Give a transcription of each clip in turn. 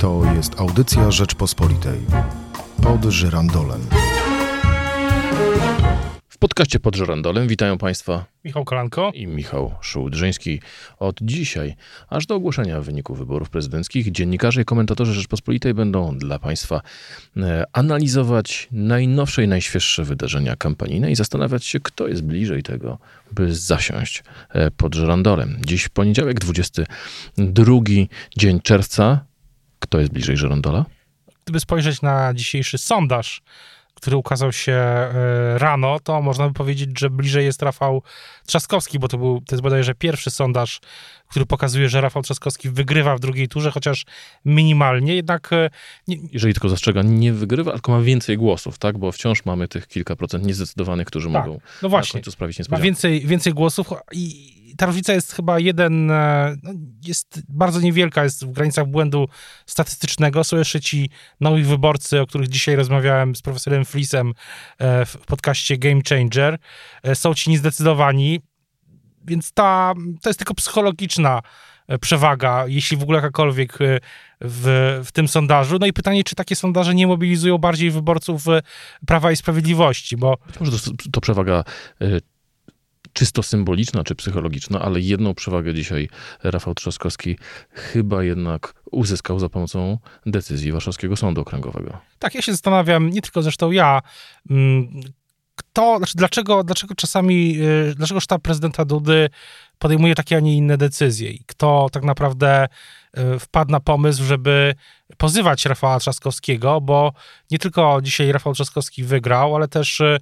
To jest audycja Rzeczpospolitej. Pod żyrandolem. W podcaście pod żyrandolem witają Państwa Michał Kolanko. i Michał Szułdrzyński. Od dzisiaj, aż do ogłoszenia wyników wyborów prezydenckich, dziennikarze i komentatorzy Rzeczpospolitej będą dla Państwa e, analizować najnowsze i najświeższe wydarzenia kampanijne i zastanawiać się, kto jest bliżej tego, by zasiąść e, pod żyrandolem. Dziś poniedziałek, 22 dzień czerwca. Kto jest bliżej żyrandola? Gdyby spojrzeć na dzisiejszy sondaż, który ukazał się e, rano, to można by powiedzieć, że bliżej jest Rafał Trzaskowski, bo to był, to jest bodajże pierwszy sondaż, który pokazuje, że Rafał Trzaskowski wygrywa w drugiej turze, chociaż minimalnie, jednak e, nie, Jeżeli tylko zastrzega, nie wygrywa, tylko ma więcej głosów, tak? Bo wciąż mamy tych kilka procent niezdecydowanych, którzy Tak, mogą no na właśnie, końcu sprawić ma niespodziankę. więcej, więcej głosów i ta różnica jest chyba jeden, e, no, jest bardzo niewielka, jest w granicach błędu statystycznego. Są jeszcze ci nowi wyborcy, o których dzisiaj rozmawiałem z profesorem Flisem e, w podcaście Game Changer. E, Są ci niezdecydowani, więc ta, to jest tylko psychologiczna przewaga, jeśli w ogóle jakakolwiek w, w tym sondażu. No i pytanie, czy takie sondaże nie mobilizują bardziej wyborców Prawa i Sprawiedliwości, bo może to, to przewaga czysto symboliczna czy psychologiczna, ale jedną przewagę dzisiaj Rafał Trzaskowski chyba jednak uzyskał za pomocą decyzji Warszawskiego Sądu Okręgowego. Tak, ja się zastanawiam, nie tylko zresztą ja, kto, znaczy dlaczego, dlaczego czasami, y, dlaczego sztab prezydenta Dudy podejmuje takie, a nie inne decyzje? I kto tak naprawdę y, wpadł na pomysł, żeby pozywać Rafała Trzaskowskiego, bo nie tylko dzisiaj Rafał Trzaskowski wygrał, ale też y,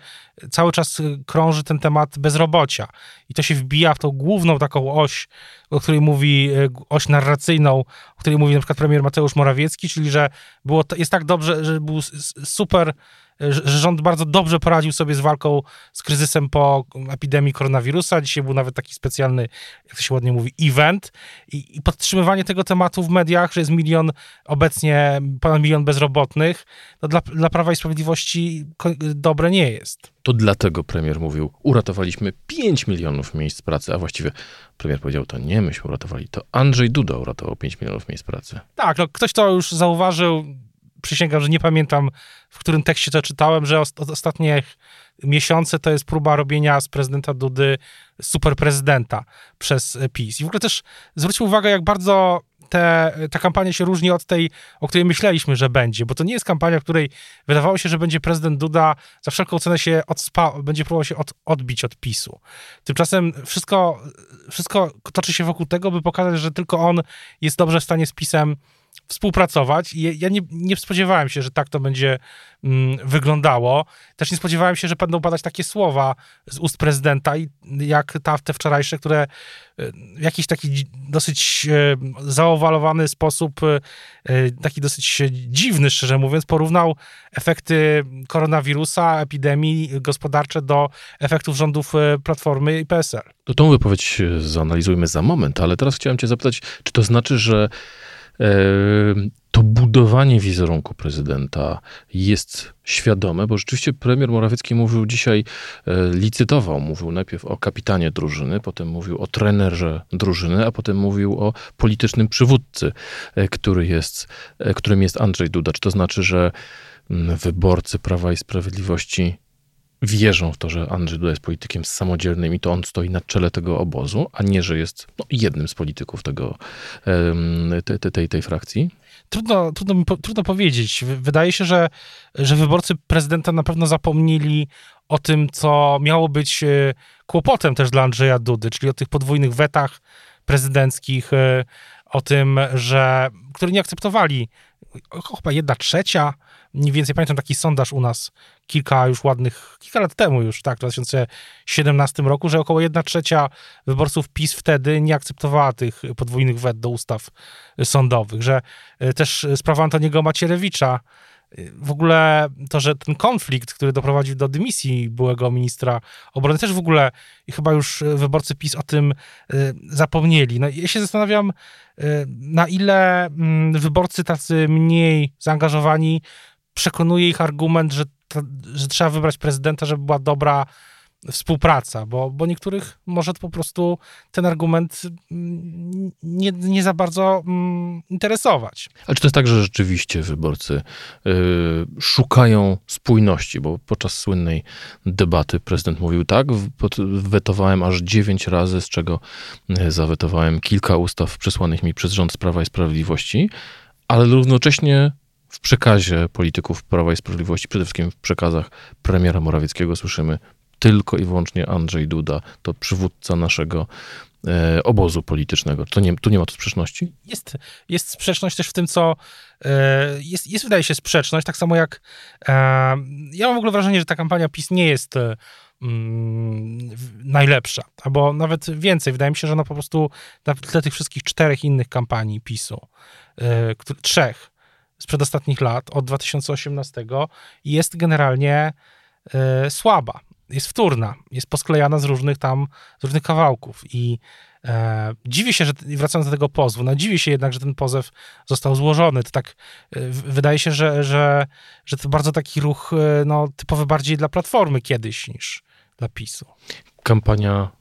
cały czas krąży ten temat bezrobocia. I to się wbija w tą główną taką oś, o której mówi, oś narracyjną, o której mówi na przykład premier Mateusz Morawiecki, czyli że było, to- jest tak dobrze, że był super że że rząd bardzo dobrze poradził sobie z walką z kryzysem po epidemii koronawirusa. Dzisiaj był nawet taki specjalny, jak to się ładnie mówi, event i, i podtrzymywanie tego tematu w mediach, że jest milion, obecnie ponad milion bezrobotnych, to dla, dla Prawa i Sprawiedliwości dobre nie jest. To dlatego premier mówił, uratowaliśmy 5 milionów miejsc pracy, a właściwie premier powiedział, to nie myśmy uratowali, to Andrzej Duda uratował 5 milionów miejsc pracy. Tak, no ktoś to już zauważył. Przysięgam, że nie pamiętam, w którym tekście to czytałem, że od ostatnie miesiące to jest próba robienia z prezydenta Dudy superprezydenta przez e, PiS. I w ogóle też zwróćmy uwagę, jak bardzo te, ta kampania się różni od tej, o której myśleliśmy, że będzie, bo to nie jest kampania, w której wydawało się, że będzie prezydent Duda za wszelką cenę się odspa, będzie próbował się od, odbić od PiSu. Tymczasem wszystko, wszystko toczy się wokół tego, by pokazać, że tylko on jest dobrze w stanie z PiSem współpracować. Ja nie, nie spodziewałem się, że tak to będzie mm, wyglądało. Też nie spodziewałem się, że będą padać takie słowa z ust prezydenta, jak ta, te wczorajsze, które e, w jakiś taki dosyć e, zaowalowany sposób, e, taki dosyć dziwny, szczerze mówiąc, porównał efekty koronawirusa, epidemii gospodarcze do efektów rządów Platformy i PSL. To tą wypowiedź zanalizujmy za moment, ale teraz chciałem cię zapytać, czy to znaczy, że to budowanie wizerunku prezydenta jest świadome, bo rzeczywiście premier Morawiecki mówił dzisiaj, e, licytował, mówił najpierw o kapitanie drużyny, potem mówił o trenerze drużyny, a potem mówił o politycznym przywódcy, e, który jest, e, którym jest Andrzej Duda. Czy to znaczy, że mm, wyborcy Prawa i Sprawiedliwości wierzą w to, że Andrzej Duda jest politykiem samodzielnym i to on stoi na czele tego obozu, a nie, że jest no, jednym z polityków tego, te, te, tej, tej frakcji? trudno, trudno, trudno powiedzieć. Wydaje się, że, że wyborcy prezydenta na pewno zapomnieli o tym, co miało być e, kłopotem też dla Andrzeja Dudy, czyli o tych podwójnych wetach prezydenckich, e, o tym, że które nie akceptowali chyba jedna trzecia, mniej więcej pamiętam taki sondaż u nas kilka już ładnych, kilka lat temu już, tak, w 2017 roku, że około jedna trzecia wyborców PiS wtedy nie akceptowała tych podwójnych wet do ustaw sądowych, że y, też sprawa Antoniego Macierewicza, y, w ogóle to, że ten konflikt, który doprowadził do dymisji byłego ministra obrony, też w ogóle chyba już wyborcy PiS o tym y, zapomnieli. No, ja się zastanawiam, na ile mm, wyborcy tacy mniej zaangażowani przekonuje ich argument, że, że trzeba wybrać prezydenta, żeby była dobra współpraca, bo, bo niektórych może po prostu ten argument mm, nie, nie za bardzo mm, interesować. Ale czy to jest tak, że rzeczywiście wyborcy y, szukają spójności? Bo podczas słynnej debaty prezydent mówił tak, wetowałem aż dziewięć razy, z czego y, zawetowałem kilka ustaw przesłanych mi przez rząd Prawa i Sprawiedliwości, ale równocześnie w przekazie polityków Prawa i Sprawiedliwości, przede wszystkim w przekazach premiera Morawieckiego słyszymy tylko i wyłącznie Andrzej Duda, to przywódca naszego e, obozu politycznego. To nie, tu nie ma tu sprzeczności? Jest, jest sprzeczność też w tym, co e, jest, jest, wydaje się, sprzeczność, tak samo jak e, ja mam w ogóle wrażenie, że ta kampania PiS nie jest e, mm, najlepsza, albo nawet więcej. Wydaje mi się, że ona po prostu na tle tych wszystkich czterech innych kampanii PiSu, e, trzech z przedostatnich lat, od 2018, jest generalnie e, słaba jest wtórna, jest posklejana z różnych tam, z różnych kawałków i e, dziwię się, że, wracając do tego pozwu, no dziwię się jednak, że ten pozew został złożony. To tak, e, wydaje się, że, że, że to bardzo taki ruch, e, no, typowy bardziej dla Platformy kiedyś niż dla PiSu. Kampania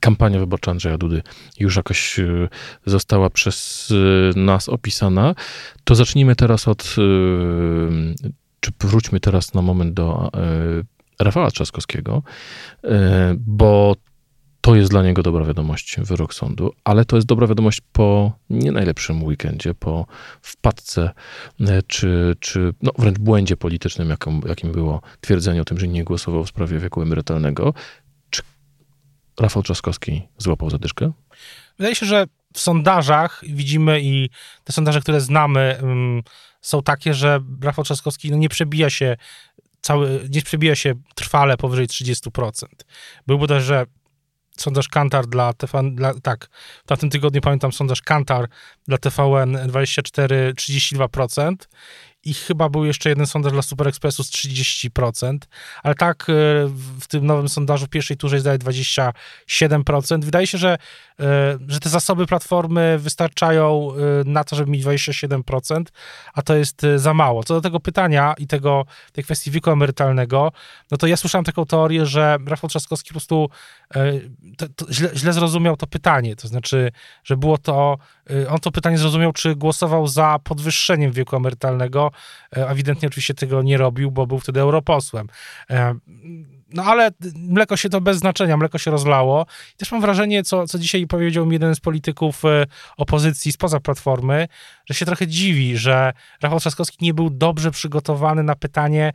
kampania wyborcza Andrzeja Dudy już jakoś e, została przez nas opisana, to zacznijmy teraz od, czy wróćmy teraz na moment do Rafała Trzaskowskiego, bo to jest dla niego dobra wiadomość, wyrok sądu, ale to jest dobra wiadomość po nie najlepszym weekendzie, po wpadce, czy, czy no wręcz błędzie politycznym, jakim, jakim było twierdzenie o tym, że nie głosował w sprawie wieku emerytalnego. Rafał Trzaskowski złapał zadyszkę? Wydaje się, że w sondażach widzimy i te sondaże, które znamy, um, są takie, że Rafał Trzaskowski no, nie przebija się cały, nie przebija się trwale powyżej 30%. Był bodajże sondaż Kantar dla TVN, dla, tak, w tym tygodniu pamiętam sondaż Kantar dla TVN 24, 32% i chyba był jeszcze jeden sondaż dla Super Expressu z 30%, ale tak e, w tym nowym sondażu w pierwszej turze jest daje 27%. Wydaje się, że, e, że te zasoby platformy wystarczają e, na to, żeby mieć 27%, a to jest za mało. Co do tego pytania i tego, tej kwestii wieku emerytalnego, no to ja słyszałem taką teorię, że Rafał Trzaskowski po prostu to, to źle, źle zrozumiał to pytanie, to znaczy, że było to, on to pytanie zrozumiał, czy głosował za podwyższeniem wieku emerytalnego, ewidentnie oczywiście tego nie robił, bo był wtedy europosłem. E, no ale mleko się to bez znaczenia, mleko się rozlało. I też mam wrażenie, co, co dzisiaj powiedział mi jeden z polityków e, opozycji spoza Platformy, że się trochę dziwi, że Rafał Trzaskowski nie był dobrze przygotowany na pytanie,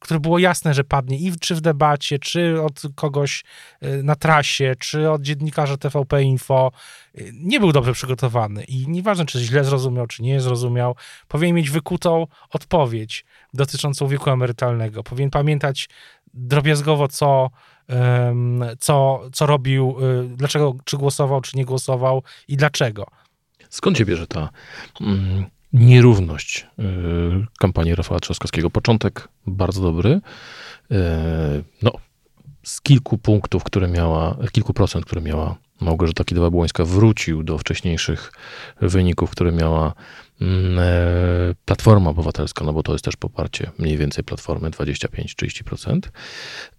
które było jasne, że padnie i czy w debacie, czy od kogoś y, na trasie, czy od dziennikarza TVP Info, y, nie był dobrze przygotowany i nieważne, czy źle zrozumiał, czy nie zrozumiał, powinien mieć wykutą odpowiedź dotyczącą wieku emerytalnego. Powinien pamiętać drobiazgowo, co, co, co robił, y, dlaczego, czy głosował, czy nie głosował i dlaczego. Skąd się bierze ta mm, nierówność y, kampanii Rafała Trzaskowskiego. Początek bardzo dobry. Y, no, z kilku punktów, które miała, kilku procent, które miała Małgorzata Kidawa-Błońska, wrócił do wcześniejszych wyników, które miała mm, e, Platforma Obywatelska, no bo to jest też poparcie mniej więcej Platformy 25-30%.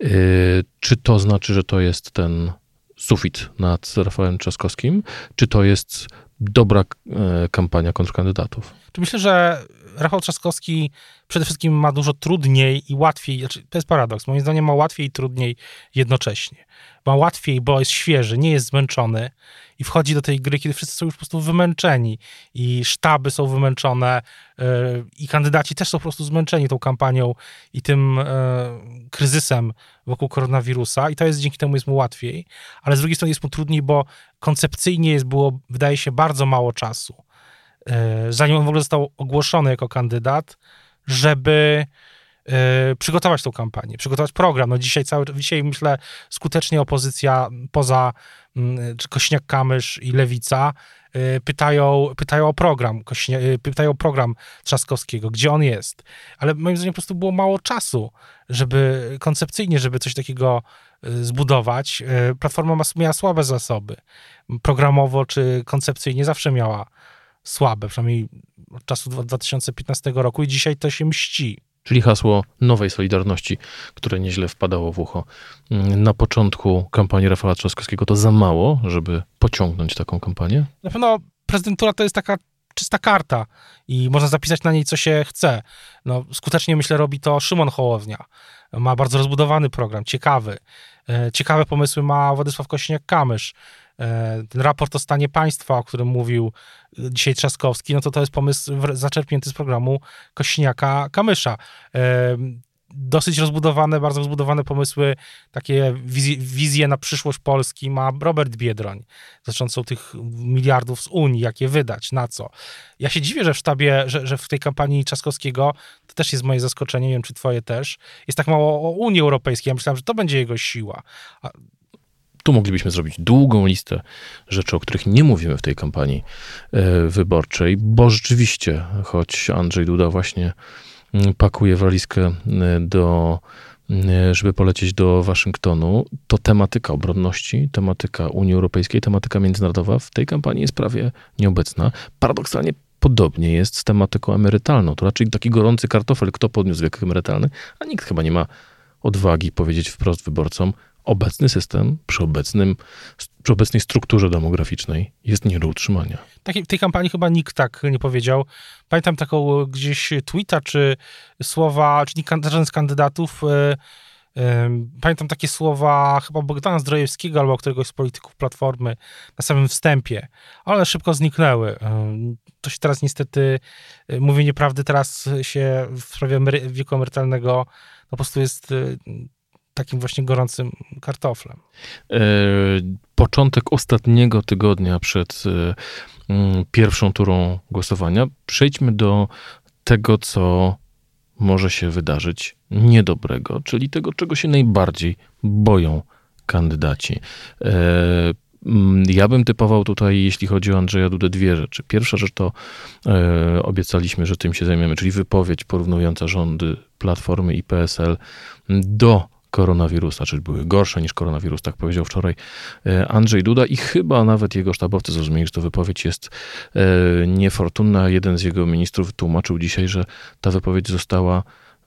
Y, czy to znaczy, że to jest ten sufit nad Rafałem Trzaskowskim, czy to jest dobra e, kampania kontrkandydatów? Myślę, że Rafał Trzaskowski przede wszystkim ma dużo trudniej i łatwiej, znaczy to jest paradoks, moim zdaniem ma łatwiej i trudniej jednocześnie. Ma łatwiej, bo jest świeży, nie jest zmęczony i wchodzi do tej gry, kiedy wszyscy są już po prostu wymęczeni i sztaby są wymęczone yy, i kandydaci też są po prostu zmęczeni tą kampanią i tym yy, kryzysem wokół koronawirusa i to jest dzięki temu jest mu łatwiej, ale z drugiej strony jest mu trudniej, bo koncepcyjnie jest było, wydaje się, bardzo mało czasu E, zanim on w ogóle został ogłoszony jako kandydat, żeby e, przygotować tą kampanię, przygotować program. No dzisiaj, cały, dzisiaj myślę, skutecznie opozycja poza mm, Kośniak-Kamysz i Lewica e, pytają, pytają o program, Kośnia, pytają o program Trzaskowskiego, gdzie on jest. Ale moim zdaniem po prostu było mało czasu, żeby koncepcyjnie, żeby coś takiego zbudować. Platforma miała słabe zasoby. Programowo czy koncepcyjnie zawsze miała słabe, przynajmniej od czasu 2015 roku i dzisiaj to się mści. Czyli hasło nowej Solidarności, które nieźle wpadało w ucho mm, na początku kampanii Rafała Trzaskowskiego, to za mało, żeby pociągnąć taką kampanię? Na pewno prezydentura to jest taka czysta karta i można zapisać na niej, co się chce. No, skutecznie, myślę, robi to Szymon Hołownia. Ma bardzo rozbudowany program, ciekawy. E, ciekawe pomysły ma Władysław Kośniak-Kamysz. E, ten raport o stanie państwa, o którym mówił dzisiaj Trzaskowski, no to to jest pomysł zaczerpnięty z programu Kośniaka-Kamysza e, dosyć rozbudowane, bardzo rozbudowane pomysły, takie wizje, wizje, na przyszłość Polski ma Robert Biedroń, dotyczącą tych miliardów z Unii, jakie wydać, na co. Ja się dziwię, że w sztabie, że, że w tej kampanii Trzaskowskiego, to też jest moje zaskoczenie, nie wiem, czy twoje też, jest tak mało o Unii Europejskiej. Ja myślałem, że to będzie jego siła. A... Tu moglibyśmy zrobić długą listę rzeczy, o których nie mówimy w tej kampanii e, wyborczej, bo rzeczywiście, choć Andrzej Duda właśnie Mm, pakuje walizkę y, do, y, żeby polecieć do Waszyngtonu, to tematyka obronności, tematyka Unii Europejskiej, tematyka międzynarodowa w tej kampanii jest prawie nieobecna. Paradoksalnie podobnie jest z tematyką emerytalną. To raczej taki gorący kartofel, kto podniósł wiek emerytalny, a nikt chyba nie ma odwagi powiedzieć wprost wyborcom, obecny system przy, obecnym, przy obecnej strukturze demograficznej jest nie do utrzymania. Takiej, tej kampanii chyba nikt tak nie powiedział. Pamiętam taką gdzieś tweeta, czy słowa, czy żaden z kandydatów, yy, Pamiętam takie słowa chyba Bogdana Zdrojewskiego albo któregoś z polityków Platformy na samym wstępie, ale szybko zniknęły. To się teraz niestety, e, mówienie prawdy teraz się w sprawie wieku emerytalnego no po prostu jest takim właśnie gorącym kartoflem. E, początek ostatniego tygodnia przed e, mm, pierwszą turą głosowania. Przejdźmy do tego, co może się wydarzyć niedobrego, czyli tego, czego się najbardziej boją kandydaci. E, mm, ja bym typował tutaj, jeśli chodzi o Andrzeja Dudę, dwie rzeczy. Pierwsza rzecz to e, obiecaliśmy, że tym się zajmiemy, czyli wypowiedź porównująca rządy Platformy i PSL do koronawirusa, czy były gorsze niż koronawirus, tak powiedział wczoraj e, Andrzej Duda i chyba nawet jego sztabowcy zrozumieli, że to wypowiedź jest e, niefortunna. Jeden z jego ministrów tłumaczył dzisiaj, że ta wypowiedź została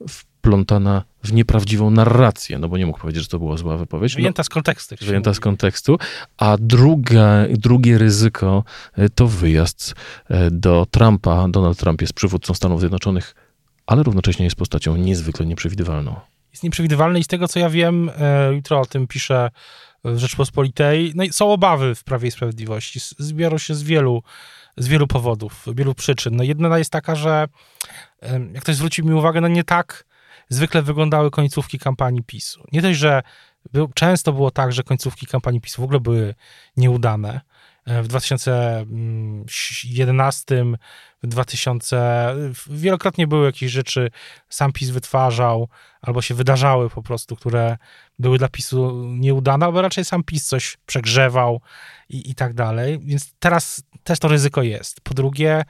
wplątana w nieprawdziwą narrację, no bo nie mógł powiedzieć, że to była zła wypowiedź. Wyjęta no, z kontekstu. Wyjęta z kontekstu. A druga, drugie ryzyko e, to wyjazd do Trumpa. Donald Trump jest przywódcą Stanów Zjednoczonych, ale równocześnie jest postacią niezwykle nieprzewidywalną jest nieprzewidywalny i z tego, co ja wiem, e, jutro o tym piszę w Rzeczpospolitej, no i są obawy w Prawie i Sprawiedliwości. Zbiorą się z wielu, z wielu powodów, wielu przyczyn. No jedna jest taka, że jak ktoś zwrócił mi uwagę, no nie tak zwykle wyglądały końcówki kampanii PiSu. Nie dość, że był, często było tak, że końcówki kampanii PiSu w ogóle były nieudane. E, w 2011, w 2000, wielokrotnie były jakieś rzeczy, sam PiS wytwarzał, albo się wydarzały po prostu, które były dla PiSu nieudane, albo raczej sam PiS coś przegrzewał i, i tak dalej. Więc teraz też to ryzyko jest. Po drugie,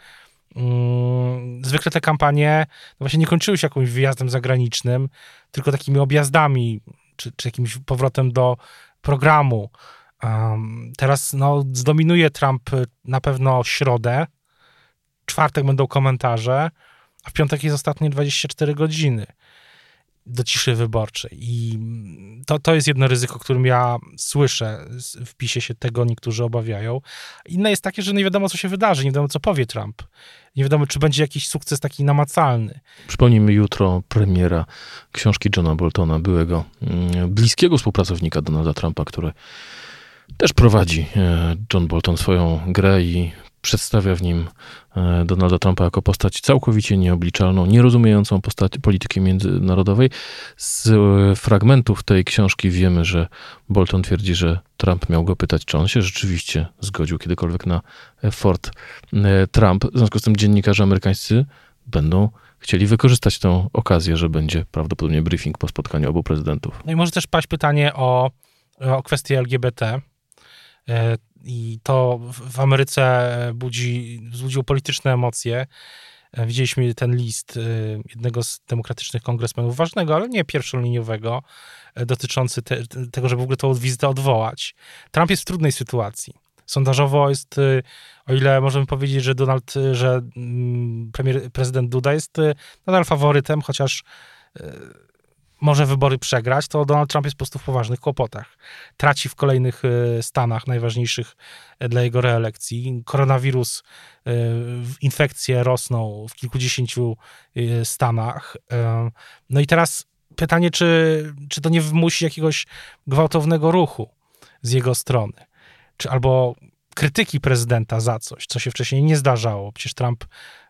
mm, zwykle te kampanie no właśnie nie kończyły się jakimś wyjazdem zagranicznym, tylko takimi objazdami, czy, czy jakimś powrotem do programu. Teraz no, zdominuje Trump na pewno środę, czwartek będą komentarze, a w piątek jest ostatnie 24 godziny do ciszy wyborczej. I to, to jest jedno ryzyko, którym ja słyszę w PiSie się tego niektórzy obawiają. Inne jest takie, że nie wiadomo, co się wydarzy, nie wiadomo, co powie Trump. Nie wiadomo, czy będzie jakiś sukces taki namacalny. Przypomnijmy jutro premiera książki Johna Boltona, byłego mm, bliskiego współpracownika Donalda Trumpa, który też prowadzi e, John Bolton swoją grę i przedstawia w nim e, Donalda Trumpa jako postać całkowicie nieobliczalną, nierozumiejącą postać polityki międzynarodowej. Z e, fragmentów tej książki wiemy, że Bolton twierdzi, że Trump miał go pytać, czy on się rzeczywiście zgodził kiedykolwiek na Fort Trump. W związku z tym dziennikarze amerykańscy będą chcieli wykorzystać tę okazję, że będzie prawdopodobnie briefing po spotkaniu obu prezydentów. No i może też paść pytanie o, o kwestię LGBT. E, I to w Ameryce budzi, wzbudziło polityczne emocje. E, widzieliśmy ten list e, jednego z demokratycznych kongresmenów, ważnego, ale nie pierwszoliniowego, dotyczący te, tego, żeby w ogóle tą wizytę odwołać. Trump jest w trudnej sytuacji. Sondażowo jest, o ile możemy powiedzieć, że Donald, że mm, premier, prezydent Duda jest nadal faworytem, chociaż może wybory przegrać, to Donald Trump jest po prostu w poważnych kłopotach. Traci w kolejnych stanach najważniejszych dla jego reelekcji. Koronawirus, infekcje rosną w kilkudziesięciu stanach. No i teraz pytanie, czy, czy to nie wymusi jakiegoś gwałtownego ruchu z jego strony? Czy albo krytyki prezydenta za coś, co się wcześniej nie zdarzało. Przecież Trump,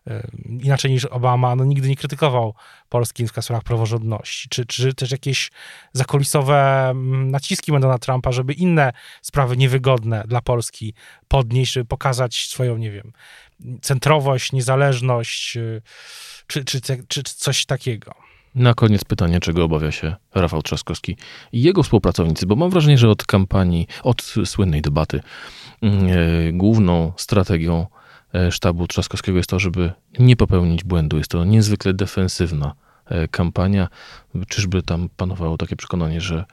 e, inaczej niż Obama, no, nigdy nie krytykował Polski w sprawach praworządności. Czy, czy też jakieś zakulisowe mm, naciski będą na Trumpa, żeby inne sprawy niewygodne dla Polski podnieść, żeby pokazać swoją, nie wiem, centrowość, niezależność, e, czy, czy, czy, czy coś takiego. Na koniec pytanie, czego obawia się Rafał Trzaskowski i jego współpracownicy, bo mam wrażenie, że od kampanii, od słynnej debaty, e, główną strategią e, sztabu Trzaskowskiego jest to, żeby nie popełnić błędu. Jest to niezwykle defensywna e, kampania. Czyżby tam panowało takie przekonanie, że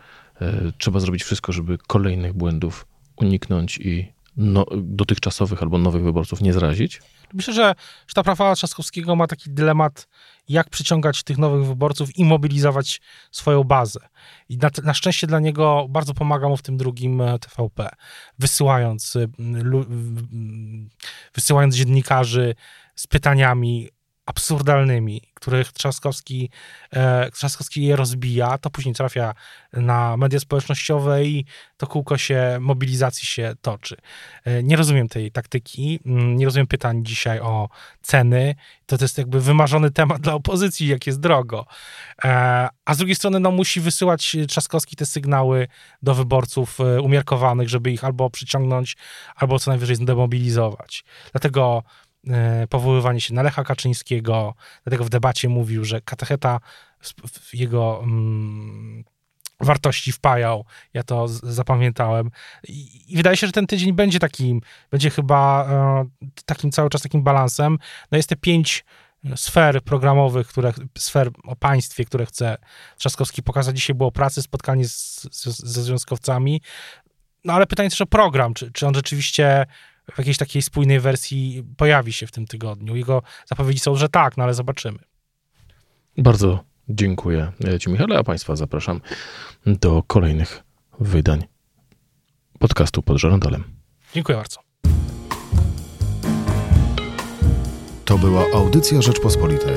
trzeba zrobić wszystko, żeby kolejnych błędów uniknąć i no, dotychczasowych albo nowych wyborców nie zrazić? Myślę, że sztab Rafała Trzaskowskiego ma taki dylemat, jak przyciągać tych nowych wyborców i mobilizować swoją bazę. I na, na szczęście dla niego bardzo pomaga mu w tym drugim e, TVP, wysyłając, e, wysyłając dziennikarzy z pytaniami absurdalnymi, których Trzaskowski, e, Trzaskowski je rozbija, to później trafia na media społecznościowe i to kółko się, mobilizacji się toczy. E, nie rozumiem tej taktyki, mm, nie rozumiem pytań dzisiaj o ceny, to, to jest jakby wymarzony temat dla opozycji, jak jest drogo. E, a z drugiej strony, no musi wysyłać Trzaskowski te sygnały do wyborców e, umiarkowanych, żeby ich albo przyciągnąć, albo co najwyżej zdemobilizować. Dlatego powoływanie się na Lecha Kaczyńskiego, dlatego w debacie mówił, że katecheta jego mm, wartości wpajał. Ja to zapamiętałem. I, I, wydaje się, że ten tydzień będzie takim, będzie chyba e, takim cały czas takim balansem. No jest te pięć sfer programowych, które, sfer o państwie, które chce Trzaskowski pokazać. Dzisiaj było pracy, spotkanie z, z, ze związkowcami. No ale pytanie też o program, czy, czy on rzeczywiście w jakiejś takiej spójnej wersji pojawi się w tym tygodniu. Jego zapowiedzi są, że tak, no ale zobaczymy. Bardzo dziękuję Ci, Michale, a Państwa zapraszam do kolejnych wydań podcastu pod żerandolem. Dziękuję bardzo. To była audycja Rzeczpospolitej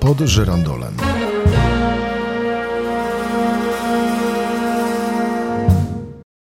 pod żerandolem.